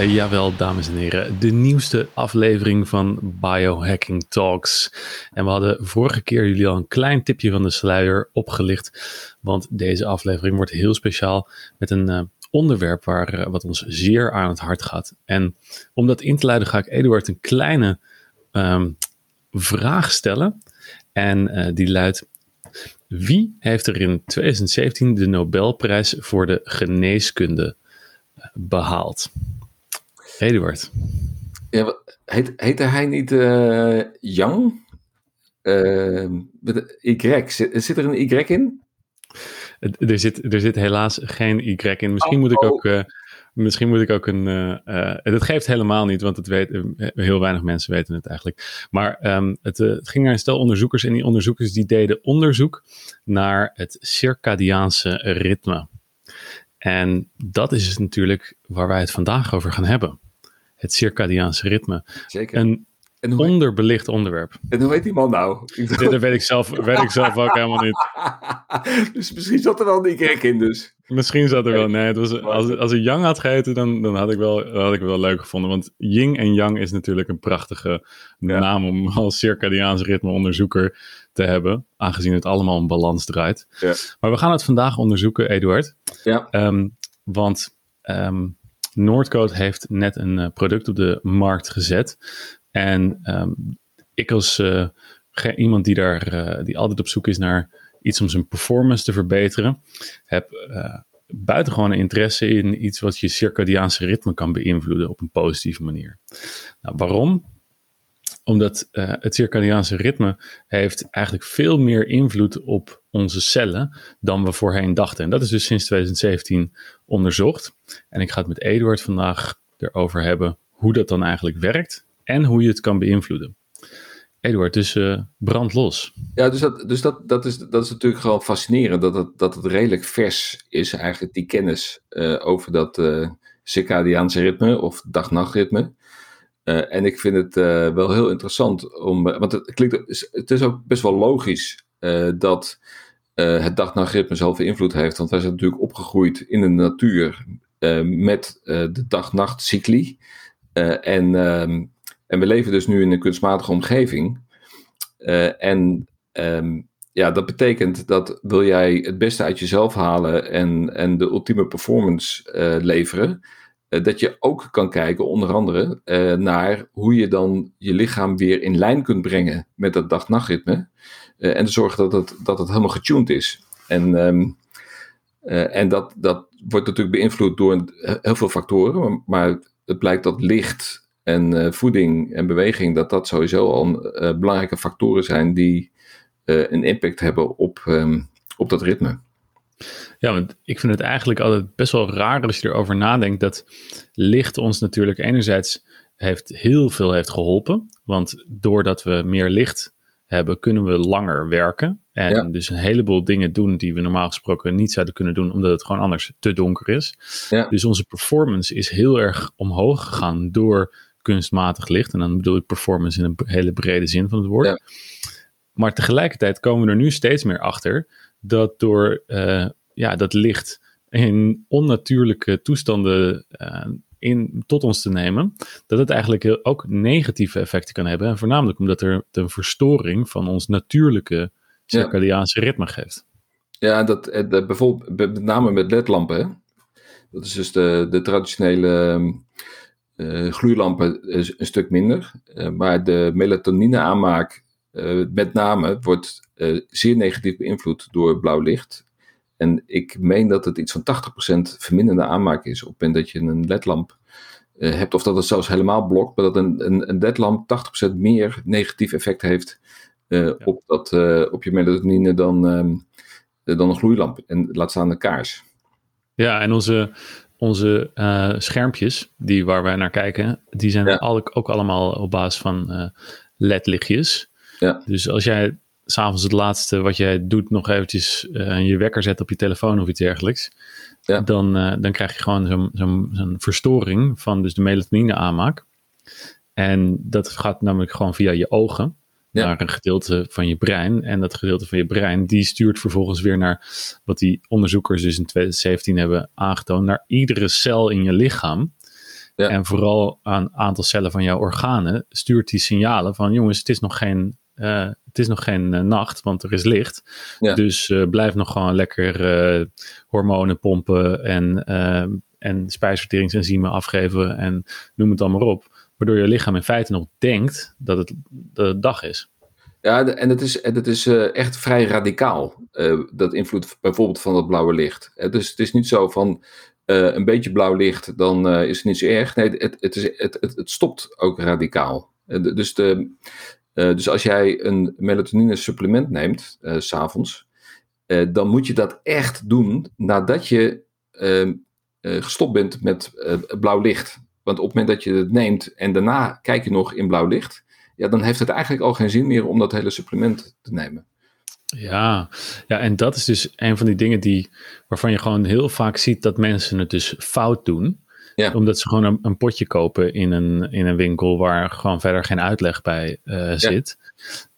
Uh, jawel, dames en heren, de nieuwste aflevering van Biohacking Talks. En we hadden vorige keer jullie al een klein tipje van de sluier opgelicht, want deze aflevering wordt heel speciaal met een uh, onderwerp waar, uh, wat ons zeer aan het hart gaat. En om dat in te leiden ga ik Eduard een kleine um, vraag stellen. En die luidt, wie heeft er in 2017 de Nobelprijs voor de geneeskunde behaald? Eduard. Ja, heet, heette hij niet uh, Yang? Uh, y. Zit, zit, er een Y in? Er zit, er zit helaas geen Y in. Misschien oh, moet ik oh. ook. Uh, misschien moet ik ook een. Uh, dat geeft helemaal niet, want het weet, heel weinig mensen weten het eigenlijk. Maar um, het, het, ging naar een stel onderzoekers. En die onderzoekers die deden onderzoek naar het circadiaanse ritme. En dat is dus natuurlijk waar wij het vandaag over gaan hebben het circadiaanse ritme. Zeker. Een en onderbelicht onderwerp. En hoe heet die man nou? Ik dat weet ik, zelf, weet ik zelf ook helemaal niet. dus misschien zat er wel een Y in dus. Misschien zat er wel, nee. Het was, als, als hij Yang had geheten, dan, dan had, ik wel, had ik wel leuk gevonden. Want Ying en Yang is natuurlijk een prachtige naam om als circadiaans ritme onderzoeker te hebben. Aangezien het allemaal om balans draait. Ja. Maar we gaan het vandaag onderzoeken, Eduard. Ja. Um, want um, Noordcoat heeft net een uh, product op de markt gezet. En um, ik als uh, iemand die, daar, uh, die altijd op zoek is naar iets om zijn performance te verbeteren, heb buitengewoon interesse in iets wat je circadiaanse ritme kan beïnvloeden op een positieve manier. Nou, waarom? Omdat uh, het circadiaanse ritme heeft eigenlijk veel meer invloed op onze cellen dan we voorheen dachten. En dat is dus sinds 2017 onderzocht. En ik ga het met Eduard vandaag erover hebben hoe dat dan eigenlijk werkt en hoe je het kan beïnvloeden. Eduard, dus uh, brand los. Ja, dus, dat, dus dat, dat, is, dat is natuurlijk gewoon fascinerend dat het, dat het redelijk vers is, eigenlijk die kennis uh, over dat uh, circadiaanse ritme of dag-nachtritme. En ik vind het wel heel interessant om, want het, klinkt, het is ook best wel logisch uh, het dag-nachtritme zoveel invloed heeft. Want wij zijn natuurlijk opgegroeid in de natuur met de dag-nachtcycli. en, um, en we leven dus nu in een kunstmatige omgeving. en um, ja, dat betekent dat wil jij het beste uit jezelf halen en, en de ultieme performance leveren eh, dat je ook kan kijken, onder andere, uh, naar hoe je dan je lichaam weer in lijn kunt brengen met dat dag-nachtritme. Uh, en te zorgen dat het, dat het helemaal getuned is. En, um, en dat, dat wordt natuurlijk beïnvloed door heel veel factoren, maar het blijkt dat licht en voeding en beweging, dat dat sowieso al belangrijke factoren zijn die een impact hebben op, um, op dat ritme. Ja, want ik vind het eigenlijk altijd best wel raar als je erover nadenkt dat licht ons natuurlijk enerzijds heeft heel veel heeft geholpen. Want doordat we meer licht hebben, kunnen we langer werken. En dus een heleboel dingen doen die we normaal gesproken niet zouden kunnen doen, omdat het gewoon anders te donker is. Ja. Dus onze performance is heel erg omhoog gegaan door kunstmatig licht. En dan bedoel ik performance in een hele brede zin van het woord. Ja. Maar tegelijkertijd komen we er nu steeds meer achter dat door uh, ja, dat licht in onnatuurlijke toestanden uh, in, tot ons te nemen, dat het eigenlijk ook negatieve effecten kan hebben. En voornamelijk omdat er een verstoring van ons natuurlijke circadiaanse ja. ritme geeft. Ja, dat, eh, dat bijvoorbeeld met name met ledlampen. Dat is dus de, de traditionele uh, gloeilampen een, een stuk minder. Uh, maar de melatonine aanmaak, uh, met name, wordt zeer negatief beïnvloed door blauw licht. En ik meen dat het iets van 80% verminderde aanmaak is op het moment dat je een ledlamp uh, hebt. Of dat het zelfs helemaal blokt, maar dat een, een, een ledlamp 80% meer negatief effect heeft uh, ja. op, dat, uh, op je melatonine dan, um, dan een gloeilamp. En laat staan een kaars. Ja, en onze, onze schermpjes die, waar wij naar kijken, die zijn ja. ook allemaal op basis van ledlichtjes. Ja. Dus als jij s'avonds het laatste wat jij doet nog eventjes uh, je wekker zet op je telefoon of iets dergelijks. Ja. Dan, uh, dan krijg je gewoon zo'n zo'n zo'n verstoring van dus de melatonine aanmaak. En dat gaat namelijk gewoon via je ogen ja. naar een gedeelte van je brein. En dat gedeelte van je brein, die stuurt vervolgens weer naar wat die onderzoekers dus in 2017 hebben aangetoond, naar iedere cel in je lichaam. Ja. En vooral aan een aantal cellen van jouw organen stuurt die signalen van jongens, het is nog geen, uh, het is nog geen uh, nacht, want er is licht. Ja. Dus uh, blijf nog gewoon lekker hormonen pompen en, en spijsverteringsenzymen afgeven en noem het allemaal op. Waardoor je lichaam in feite nog denkt dat het, dat het dag is. Ja, en het is, het is echt vrij radicaal, dat invloed bijvoorbeeld van dat blauwe licht. Dus het is niet zo van een beetje blauw licht, dan is het niet zo erg. Nee, het, het, is, het, het, het stopt ook radicaal. dus, de, dus als jij een melatonine supplement neemt, s s'avonds, dan moet je dat echt doen nadat je ehm, gestopt bent met blauw licht. Want op het moment dat je het neemt en daarna kijk je nog in blauw licht, ja, dan heeft het eigenlijk al geen zin meer om dat hele supplement te nemen. Ja, ja, en dat is dus een van die dingen die, waarvan je gewoon heel vaak ziet dat mensen het dus fout doen. Ja. Omdat ze gewoon een, een, potje kopen in een, in een winkel waar gewoon verder geen uitleg bij uh, zit.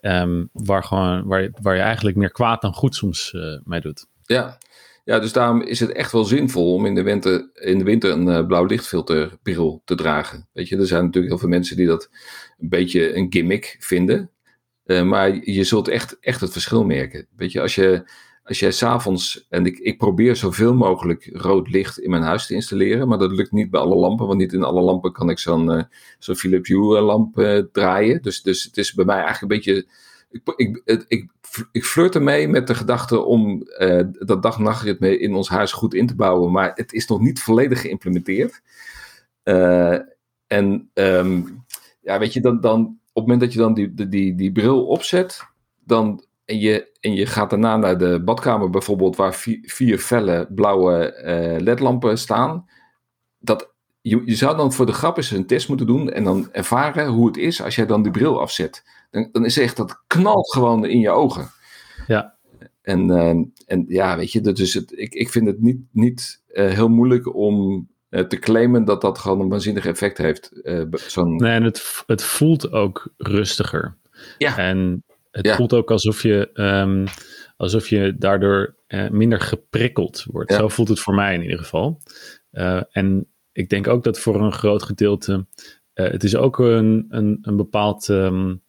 Ehm, waar, gewoon, waar, waar je eigenlijk meer kwaad dan goed soms uh, mee doet. Ja, ja, dus daarom is het echt wel zinvol om in de winter, in de winter een uh, blauw lichtfilterbril te dragen. Weet je, er zijn natuurlijk heel veel mensen die dat een beetje een gimmick vinden. Maar je zult echt, echt het verschil merken. Weet je, als je, als jij s'avonds, en ik, ik probeer zoveel mogelijk rood licht in mijn huis te installeren, maar dat lukt niet bij alle lampen, want niet in alle lampen kan ik zo'n uh, zo'n Philips Hue lamp draaien. Dus, dus het is bij mij eigenlijk een beetje ik, ik, ik, ik flirt ermee met de gedachte om uh, dat dag-nachtritme in ons huis goed in te bouwen, maar het is nog niet volledig geïmplementeerd. En um, ja, weet je, dan, dan op het moment dat je dan die, die, die bril opzet, dan, en, je, en je gaat daarna naar de badkamer bijvoorbeeld, waar vier, vier felle blauwe uh, ledlampen staan, dat, je, je zou dan voor de grap eens een test moeten doen en dan ervaren hoe het is als jij dan die bril afzet dan, dan is echt dat knalt gewoon in je ogen. Ja. En, uh, en ja, weet je, dus het, ik, ik vind het niet, niet uh, heel moeilijk om te claimen dat dat gewoon een waanzinnig effect heeft. Nee, en het, het voelt ook rustiger. Ja. En het voelt ook alsof je, um, alsof je daardoor minder geprikkeld wordt. Ja. Zo voelt het voor mij in ieder geval. en ik denk ook dat voor een groot gedeelte. het is ook een, een, een bepaald. Um,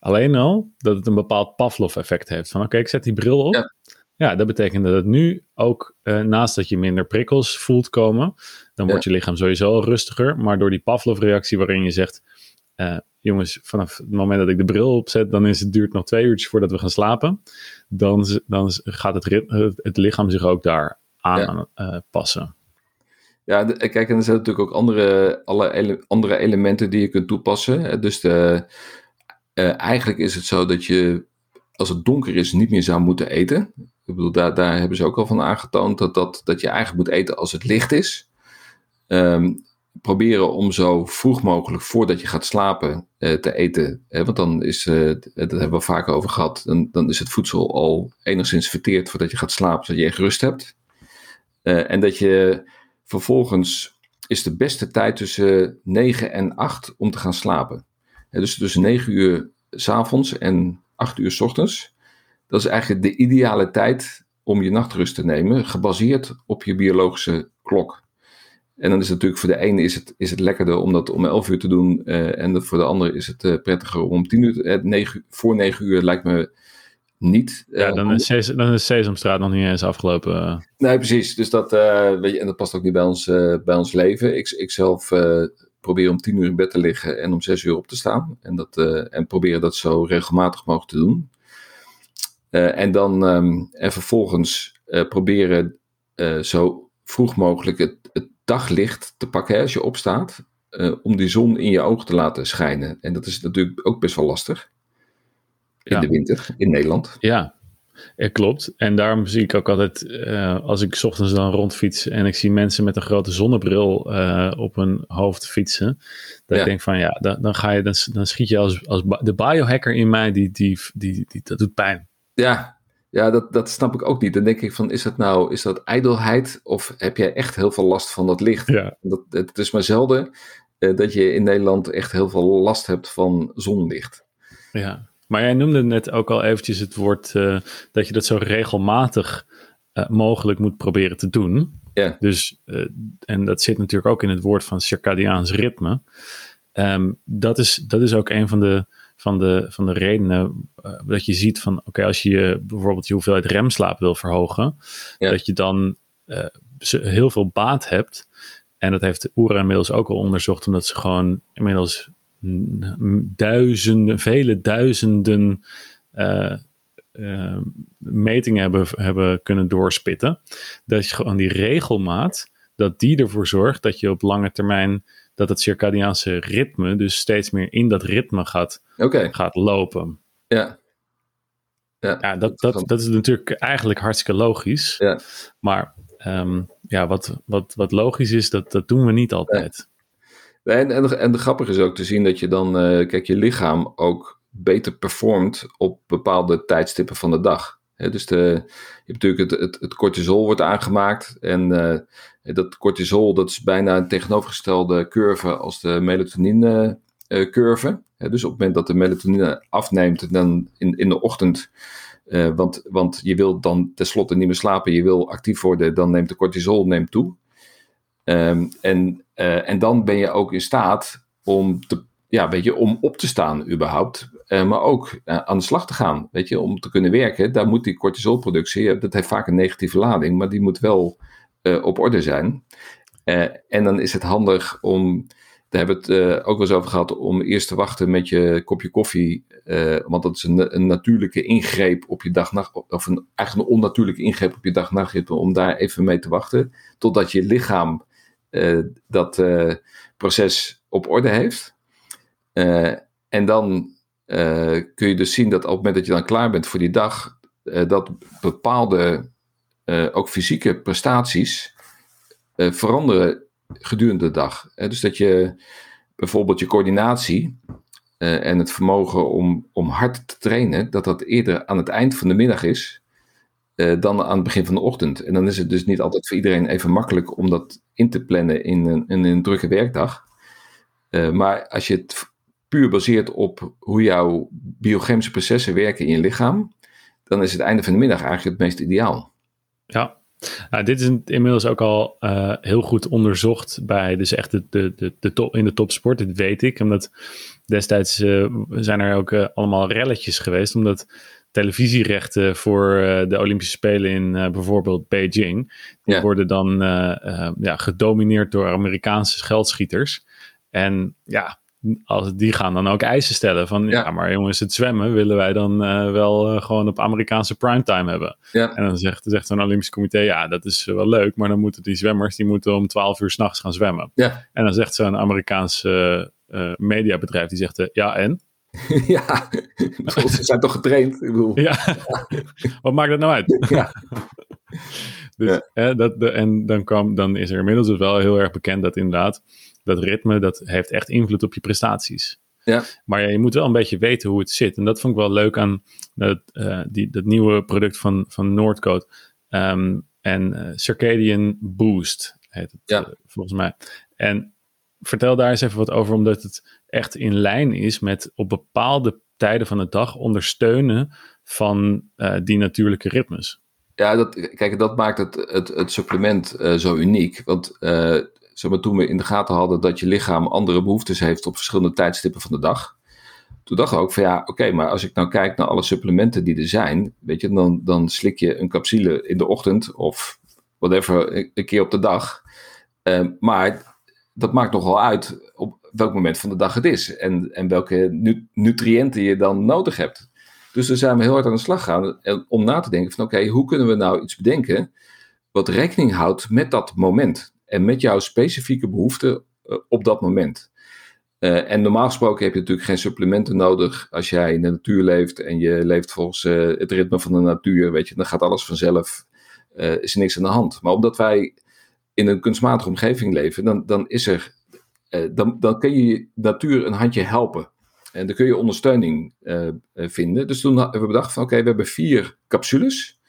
Alleen al dat het een bepaald Pavlov-effect heeft. Van oké, ik zet die bril op. Ja. ja. dat betekent dat het nu ook, naast dat je minder prikkels voelt komen, dan wordt je lichaam sowieso rustiger. Maar door die Pavlov-reactie waarin je zegt, uh, jongens, vanaf het moment dat ik de bril opzet, dan is het duurt nog twee uurtjes voordat we gaan slapen. Dan, dan gaat het, het lichaam zich ook daar aan ja. uh, passen. Ja, kijk, en er zijn natuurlijk ook andere, alle ele andere elementen die je kunt toepassen. Dus de, uh, eigenlijk is het zo dat je, als het donker is, niet meer zou moeten eten. Ik bedoel, daar, daar hebben ze ook al van aangetoond dat, dat, dat je eigenlijk moet eten als het licht is. Um, proberen om zo vroeg mogelijk voordat je gaat slapen uh, te eten. Hè, want dan is, uh, dat hebben we vaker over gehad, dan, dan is het voedsel al enigszins verteerd voordat je gaat slapen, zodat je echt rust hebt. Uh, en dat je vervolgens is de beste tijd tussen 9 en 8 om te gaan slapen dus tussen 9 uur s avonds en 8 uur s ochtends. Dat is eigenlijk de ideale tijd om je nachtrust te nemen, gebaseerd op je biologische klok. En dan is het natuurlijk voor de ene is het, is het lekkerder om dat om 11 uur te doen. Uh, en voor de andere is het uh, prettiger om 10 uur. Uh, 9, voor 9 uur lijkt me niet. Ja, dan is, Ses dan is Sesamstraat nog niet eens afgelopen. Nee, precies. Dus dat, weet je, en dat past ook niet bij ons, bij ons leven. Ik, ik zelf probeer om tien uur in bed te liggen en om zes uur op te staan. En, dat, en proberen dat zo regelmatig mogelijk te doen. En dan um, en vervolgens proberen zo vroeg mogelijk het, daglicht te pakken als je opstaat. om die zon in je ogen te laten schijnen. En dat is natuurlijk ook best wel lastig. In ja. de winter in Nederland. Ja, ja, klopt. En daarom zie ik ook altijd, uh, als ik ochtends dan rondfiets en ik zie mensen met een grote zonnebril uh, op hun hoofd fietsen, dat ik denk van ja, dan, dan ga je, dan, dan schiet je als, als de biohacker in mij, die, die, die, die, dat doet pijn. Ja, ja dat, dat snap ik ook niet. Dan denk ik van, is dat nou, is dat ijdelheid of heb jij echt heel veel last van dat licht? Ja. Dat, het is maar zelden uh, dat je in Nederland echt heel veel last hebt van zonlicht. Ja, maar jij noemde net ook al eventjes het woord uh, dat je dat zo regelmatig uh, mogelijk moet proberen te doen. Ja. Dus, en dat zit natuurlijk ook in het woord van circadiaans ritme. Ehm, dat, is, dat is ook een van de, van de, van de redenen dat je ziet van, oké, als je bijvoorbeeld je hoeveelheid remslaap wil verhogen, dat je dan heel veel baat hebt. En dat heeft Oera inmiddels ook al onderzocht, omdat ze gewoon inmiddels duizenden, vele duizenden uh, uh, metingen hebben, hebben kunnen doorspitten. Dat je gewoon die regelmaat, dat die ervoor zorgt dat je op lange termijn dat het circadiaanse ritme dus steeds meer in dat ritme gaat, gaat lopen. Ja. Ja, ja dat, dat, dat is natuurlijk eigenlijk hartstikke logisch. Ja. Maar um, ja, wat, wat, wat logisch is, dat, dat doen we niet altijd. En, en, en de grappige is ook te zien dat je dan, uh, kijk, je lichaam ook beter performt op bepaalde tijdstippen van de dag. dus de, je hebt natuurlijk het, het, het, cortisol wordt aangemaakt en uh, dat cortisol dat is bijna een tegenovergestelde curve als de melatonine uh, curve. dus op het moment dat de melatonine afneemt, dan in, in de ochtend uh, want, want je wil dan tenslotte niet meer slapen, je wil actief worden, dan neemt de cortisol neemt toe. Um, en, uh, en dan ben je ook in staat om, te, ja, weet je, om op te staan überhaupt, maar ook aan de slag te gaan. Weet je, om te kunnen werken, daar moet die cortisolproductie, dat heeft vaak een negatieve lading, maar die moet wel op orde zijn. en dan is het handig om daar hebben we het uh, ook wel eens over gehad om eerst te wachten met je kopje koffie. Want dat is een, een, natuurlijke ingreep op je dag-nacht. Of een, eigenlijk een onnatuurlijke ingreep op je dag-nachtritme. Om daar even mee te wachten. Totdat je lichaam dat proces op orde heeft. en dan kun je dus zien dat op het moment dat je dan klaar bent voor die dag. dat bepaalde ook fysieke prestaties veranderen gedurende de dag. Dus dat je bijvoorbeeld je coördinatie uh, en het vermogen om, om hard te trainen, dat dat eerder aan het eind van de middag is dan aan het begin van de ochtend. En dan is het dus niet altijd voor iedereen even makkelijk om dat in te plannen in een, in een drukke werkdag. Maar als je het puur baseert op hoe jouw biochemische processen werken in je lichaam, dan is het einde van de middag eigenlijk het meest ideaal. Ja, nou, dit is inmiddels ook al uh, heel goed onderzocht bij dus echt de, de, de, de top, in de topsport. Dat weet ik, omdat destijds uh, zijn er ook uh, allemaal relletjes geweest, omdat televisierechten voor de Olympische Spelen in bijvoorbeeld Beijing, die ja. worden dan ja, gedomineerd door Amerikaanse geldschieters. En ja, als, die gaan dan ook eisen stellen van ja, maar jongens, het zwemmen willen wij dan uh, wel uh, gewoon op Amerikaanse primetime hebben. Ja. En dan zegt, zegt zo'n Olympisch comité, ja, dat is wel leuk, maar dan moeten die zwemmers, die moeten om 12 uur s'nachts gaan zwemmen. Ja. En dan zegt zo'n Amerikaanse uh, mediabedrijf, die zegt, ja en? ja, ze zijn toch getraind? Ik bedoel. Ja, wat maakt dat nou uit? Ja. dus, ja. dat, de, en dan, kwam, dan is er inmiddels dus wel heel erg bekend dat inderdaad dat ritme, dat heeft echt invloed op je prestaties. Ja. Maar ja, je moet wel een beetje weten hoe het zit. En dat vond ik wel leuk aan dat, uh, die, dat nieuwe product van, van Noordcode. Um, en uh, Circadian Boost heet het ja. uh, volgens mij. En vertel daar eens even wat over, omdat het echt in lijn is met op bepaalde tijden van de dag ondersteunen van die natuurlijke ritmes. Ja, dat, kijk, dat maakt het, het, het supplement zo uniek. Want zeg maar, toen we in de gaten hadden dat je lichaam andere behoeftes heeft op verschillende tijdstippen van de dag. Toen dacht ik ook van ja, oké, maar als ik nou kijk naar alle supplementen die er zijn, weet je, dan, dan slik je een capsule in de ochtend of whatever, een keer op de dag. Uh, maar dat maakt nogal uit op welk moment van de dag het is en, en welke nu, nutriënten je dan nodig hebt. Dus daar zijn we heel hard aan de slag gegaan om na te denken van oké, hoe kunnen we nou iets bedenken wat rekening houdt met dat moment en met jouw specifieke behoeften uh, op dat moment. Uh, en normaal gesproken heb je natuurlijk geen supplementen nodig als jij in de natuur leeft en je leeft volgens uh, het ritme van de natuur, weet je, dan gaat alles vanzelf, is er niks aan de hand. Maar omdat wij in een kunstmatige omgeving leven, dan, dan is er, dan, dan kun je natuur een handje helpen. En dan kun je ondersteuning vinden. Dus toen hebben we bedacht van oké, we hebben vier capsules.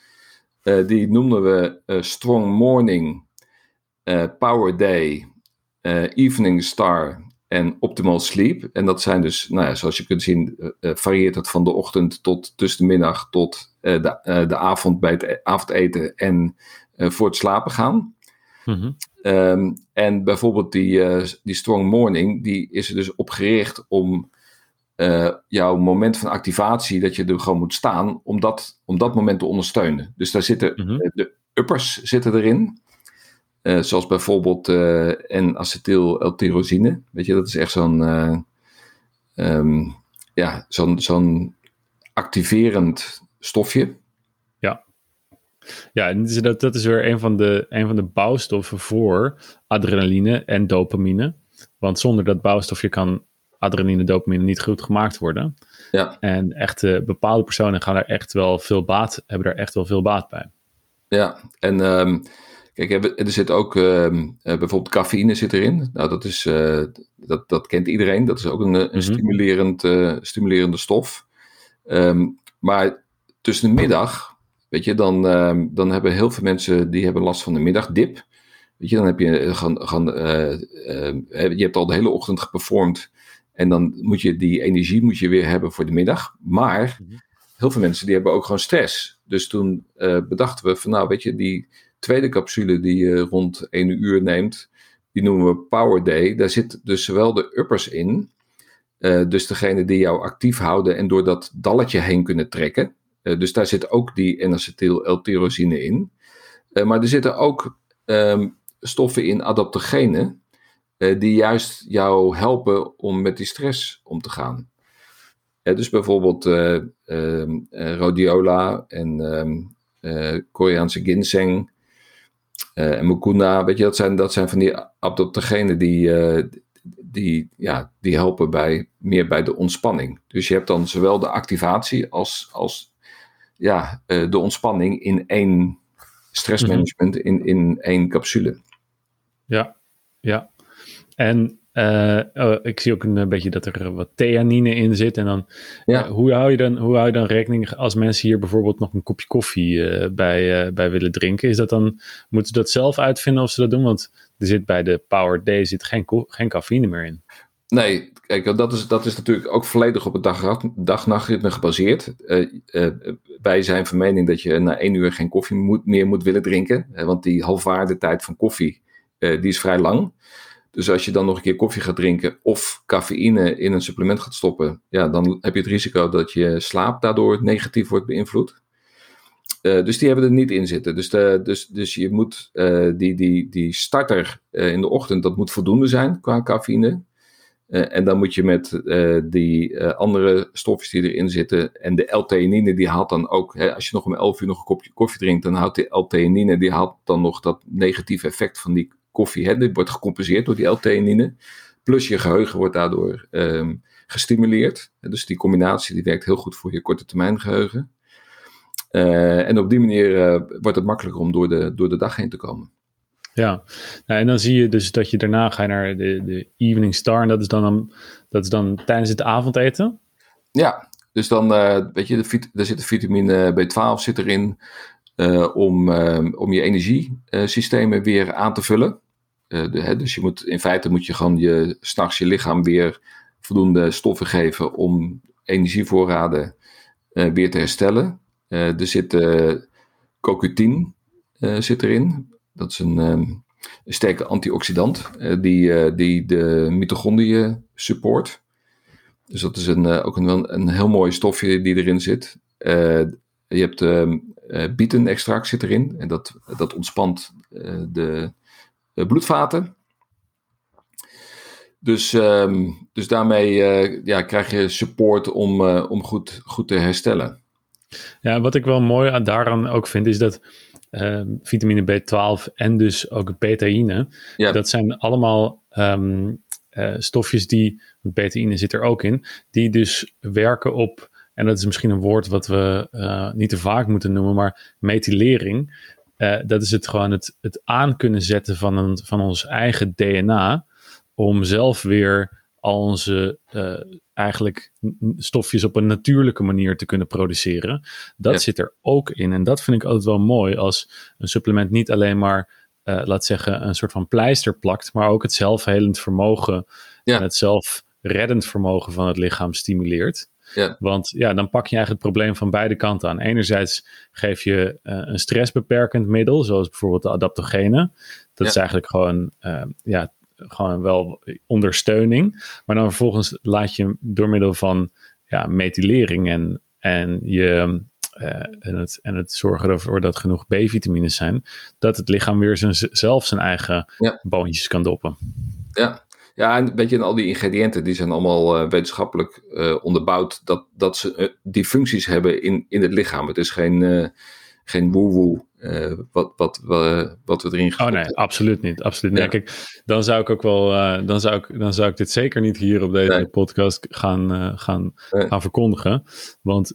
die noemden we Strong Morning, Power Day, Evening Star en Optimal Sleep. En dat zijn dus, nou ja, zoals je kunt zien, varieert het van de ochtend tot tussen de middag tot de, de avond bij het avondeten en voor het slapen gaan. Mhm. Ehm, en bijvoorbeeld die, die Strong Morning, die is er dus op gericht om jouw moment van activatie, dat je er gewoon moet staan, om dat, om dat moment te ondersteunen. Dus daar zitten mhm. de uppers zitten erin. zoals bijvoorbeeld N-acetyl L-tyrosine. Weet je, dat is echt zo'n um, ja, zo'n zo'n activerend stofje. Ja, ja en dat, dat is weer een van, de, een van de bouwstoffen voor adrenaline en dopamine. Want zonder dat bouwstofje kan adrenaline en dopamine niet goed gemaakt worden. Ja. En echt bepaalde personen gaan er echt wel veel baat, hebben er echt wel veel baat bij. Ja, en um, Kijk, er zit ook ehm, eh, bijvoorbeeld cafeïne zit erin. Nou, dat, is, uh, dat, dat kent iedereen. Dat is ook een, een mhm. stimulerend, uh, stimulerende stof. Um, maar tussen de middag, weet je, dan, dan hebben heel veel mensen die hebben last van de middagdip. Weet je, dan heb je, gaan, gaan, je hebt al de hele ochtend geperformed. En dan moet je die energie moet je weer hebben voor de middag. Maar mhm. heel veel mensen die hebben ook gewoon stress. Dus toen bedachten we van nou, weet je, die tweede capsule die je rond 1 uur neemt, die noemen we Power Day. Daar zit dus zowel de uppers in, uh, dus degene die jou actief houden en door dat dalletje heen kunnen trekken. Uh, dus daar zit ook die N-acetyl L-tyrosine in. Maar er zitten ook um, stoffen in, adaptogenen, die juist jou helpen om met die stress om te gaan. dus bijvoorbeeld ehm, rhodiola en um, Koreaanse ginseng, en Mukunda, weet je, dat zijn, dat zijn van die adaptogenen die, die, ja, die helpen bij, meer bij de ontspanning. Dus je hebt dan zowel de activatie als, als ja, de ontspanning in één stressmanagement, mm in, in één capsule. Ja, ja. En uh, oh, ik zie ook een beetje dat er wat theanine in zit. En dan, ja. uh, hoe, hou je dan, hoe hou je dan rekening als mensen hier bijvoorbeeld nog een kopje koffie uh, bij, bij willen drinken? Is dat dan, moeten ze dat zelf uitvinden of ze dat doen? Want er zit bij de Power Day zit geen, geen cafeïne meer in. Nee, kijk, dat is, dat is natuurlijk ook volledig op het dag-nachtritme gebaseerd. wij zijn van mening dat je na één uur geen koffie moet, meer moet willen drinken. want die halfwaardetijd van koffie, die is vrij lang. Dus als je dan nog een keer koffie gaat drinken of cafeïne in een supplement gaat stoppen, ja, dan heb je het risico dat je slaap daardoor negatief wordt beïnvloed. Uh, dus die hebben er niet in zitten. Dus, de, dus, dus je moet uh, die, die, die starter in de ochtend, dat moet voldoende zijn qua cafeïne. en dan moet je met die andere stofjes die erin zitten en de L-theanine, die haalt dan ook, hè, als je nog om 11 uur nog een kopje koffie drinkt, dan houdt die L-theanine, die haalt dan nog dat negatieve effect van die koffie. Hè, dit wordt gecompenseerd door die L-theanine. Plus je geheugen wordt daardoor um, gestimuleerd. Dus die combinatie die werkt heel goed voor je korte termijn geheugen. Uh, en op die manier uh, wordt het makkelijker om door de, door de dag heen te komen. Ja, nou, en dan zie je dus dat je daarna ga je naar de, de evening star. En dat is dan, dat is dan tijdens het avondeten? Ja, dus dan, uh, weet je, de, er zit de vitamine B12 zit erin. Uh, om, uh, om je energiesystemen weer aan te vullen. Uh, de, hè, dus je moet, in feite moet je gewoon je, s'nachts je lichaam weer voldoende stoffen geven om energievoorraden weer te herstellen. er zit CoQ10 zit erin. Dat is een, een sterke antioxidant die, die de mitochondriën support. Dus dat is een, ook een, een heel mooi stofje die erin zit. je hebt um, bietenextract zit erin. En dat, dat ontspant uh, de uh, bloedvaten. Dus, um, dus daarmee ja, krijg je support om, om goed, goed te herstellen. Ja, wat ik wel mooi aan, daaraan ook vind, is dat ehm, vitamine B12 en dus ook betaïne, ja. dat zijn allemaal um, stofjes die, betaïne zit er ook in, die dus werken op en dat is misschien een woord wat we uh, niet te vaak moeten noemen, maar metylering. Uh, dat is het gewoon het, het aan kunnen zetten van, een, van ons eigen DNA. Om zelf weer al onze uh, eigenlijk stofjes op een natuurlijke manier te kunnen produceren. Dat zit er ook in. En dat vind ik altijd wel mooi als een supplement niet alleen maar, laat zeggen, een soort van pleister plakt, maar ook het zelfhelend vermogen ja. en het zelfreddend vermogen van het lichaam stimuleert. Ja. Want ja, dan pak je eigenlijk het probleem van beide kanten aan. Enerzijds geef je uh, een stressbeperkend middel, zoals bijvoorbeeld de adaptogenen. Dat is eigenlijk gewoon, uh, ja, gewoon wel ondersteuning. Maar dan vervolgens laat je door middel van ja, methylering en, en je uh, en, het, en het zorgen ervoor dat genoeg B-vitamines zijn, dat het lichaam weer zijn, zelf zijn eigen ja. boontjes kan doppen. Ja. Ja, en weet je, en al die ingrediënten die zijn allemaal uh, wetenschappelijk uh, onderbouwd dat, dat ze die functies hebben in, in het lichaam. Het is geen, geen woe-woe wat, wat, wat, wat we erin gaan. Oh nee, absoluut niet. Absoluut niet. Ja. Kijk, dan zou ik ook wel, dan, zou ik, dan zou ik dit zeker niet hier op deze nee. podcast gaan, gaan, nee. gaan verkondigen. Want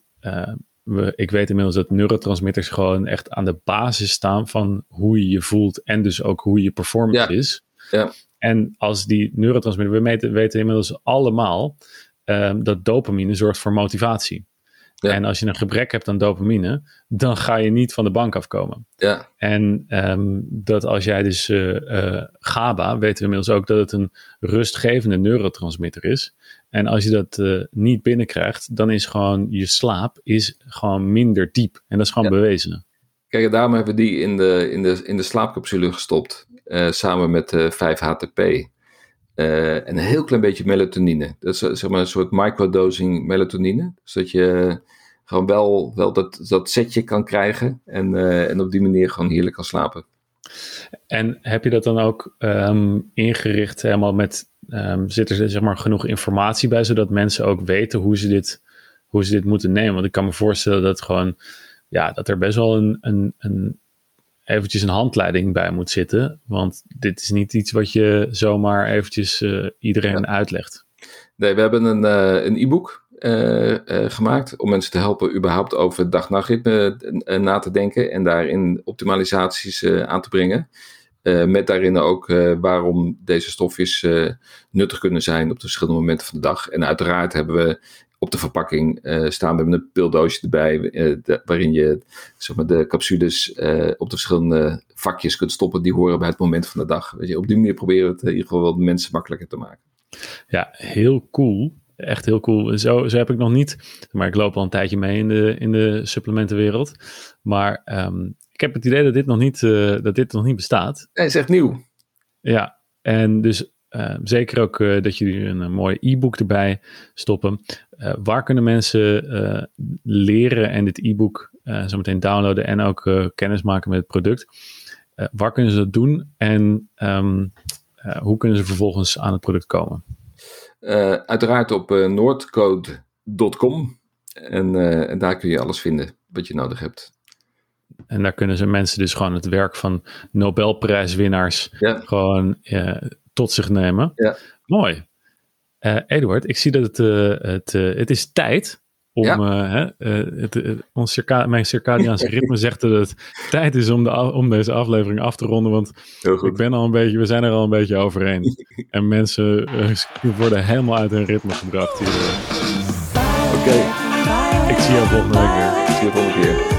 we, ik weet inmiddels dat neurotransmitters gewoon echt aan de basis staan van hoe je je voelt en dus ook hoe je performance ja. is. Ja. En als die neurotransmitters, we meten, weten inmiddels allemaal um, dat dopamine zorgt voor motivatie. Ja. En als je een gebrek hebt aan dopamine, dan ga je niet van de bank afkomen. Ja. En um, dat als jij dus uh, uh, GABA, weten we inmiddels ook dat het een rustgevende neurotransmitter is. En als je dat uh, niet binnenkrijgt, dan is gewoon je slaap is gewoon minder diep. En dat is gewoon ja. bewezen. Kijk, daarom hebben we die in de, in de, in de slaapcapsule gestopt. Samen met 5-HTP. en een heel klein beetje melatonine. Dat is zeg maar een soort microdosing melatonine. Zodat je gewoon wel, wel dat, dat setje kan krijgen. En, en op die manier gewoon heerlijk kan slapen. En heb je dat dan ook um, ingericht helemaal met, um, zit er zeg maar genoeg informatie bij, zodat mensen ook weten hoe ze dit, hoe ze dit moeten nemen? Want ik kan me voorstellen dat gewoon, ja, dat er best wel een, een, een eventjes een handleiding bij moet zitten. Want dit is niet iets wat je zomaar eventjes uh, iedereen ja. uitlegt. Nee, we hebben een, uh, een e-book uh, gemaakt om mensen te helpen überhaupt over dag-nachtritme na te denken en daarin optimalisaties aan te brengen. met daarin ook waarom deze stofjes nuttig kunnen zijn op de verschillende momenten van de dag. En uiteraard hebben we op de verpakking staan we met een pildoosje erbij, de, waarin je zeg maar, de capsules op de verschillende vakjes kunt stoppen die horen bij het moment van de dag. Weet je, op die manier proberen we het in ieder geval de mensen makkelijker te maken. Ja, heel cool echt heel cool. Zo, zo heb ik nog niet. Maar ik loop al een tijdje mee in de, in de supplementenwereld. Maar um, ik heb het idee dat dit nog niet, dat dit nog niet bestaat. Nee, is echt nieuw. Ja, en dus zeker ook uh, dat jullie een, een mooi e-book erbij stoppen. waar kunnen mensen leren en dit e-book zo meteen downloaden en ook kennis maken met het product? waar kunnen ze dat doen en um, hoe kunnen ze vervolgens aan het product komen? Uiteraard op noordcode.com. En, uh, en, daar kun je alles vinden wat je nodig hebt. En daar kunnen ze mensen dus gewoon het werk van Nobelprijswinnaars ja. gewoon tot zich nemen. Ja. Mooi. Eduard, ik zie dat het, het, het is tijd om ja. het, ons circa, mijn circadiaanse ritme zegt dat het tijd is om, de, om deze aflevering af te ronden. Want ik ben al een beetje, we zijn er al een beetje overheen. en mensen uh, worden helemaal uit hun ritme gebracht hier. Oké. Okay. Ik zie jou volgende week weer. Ik zie je volgende keer.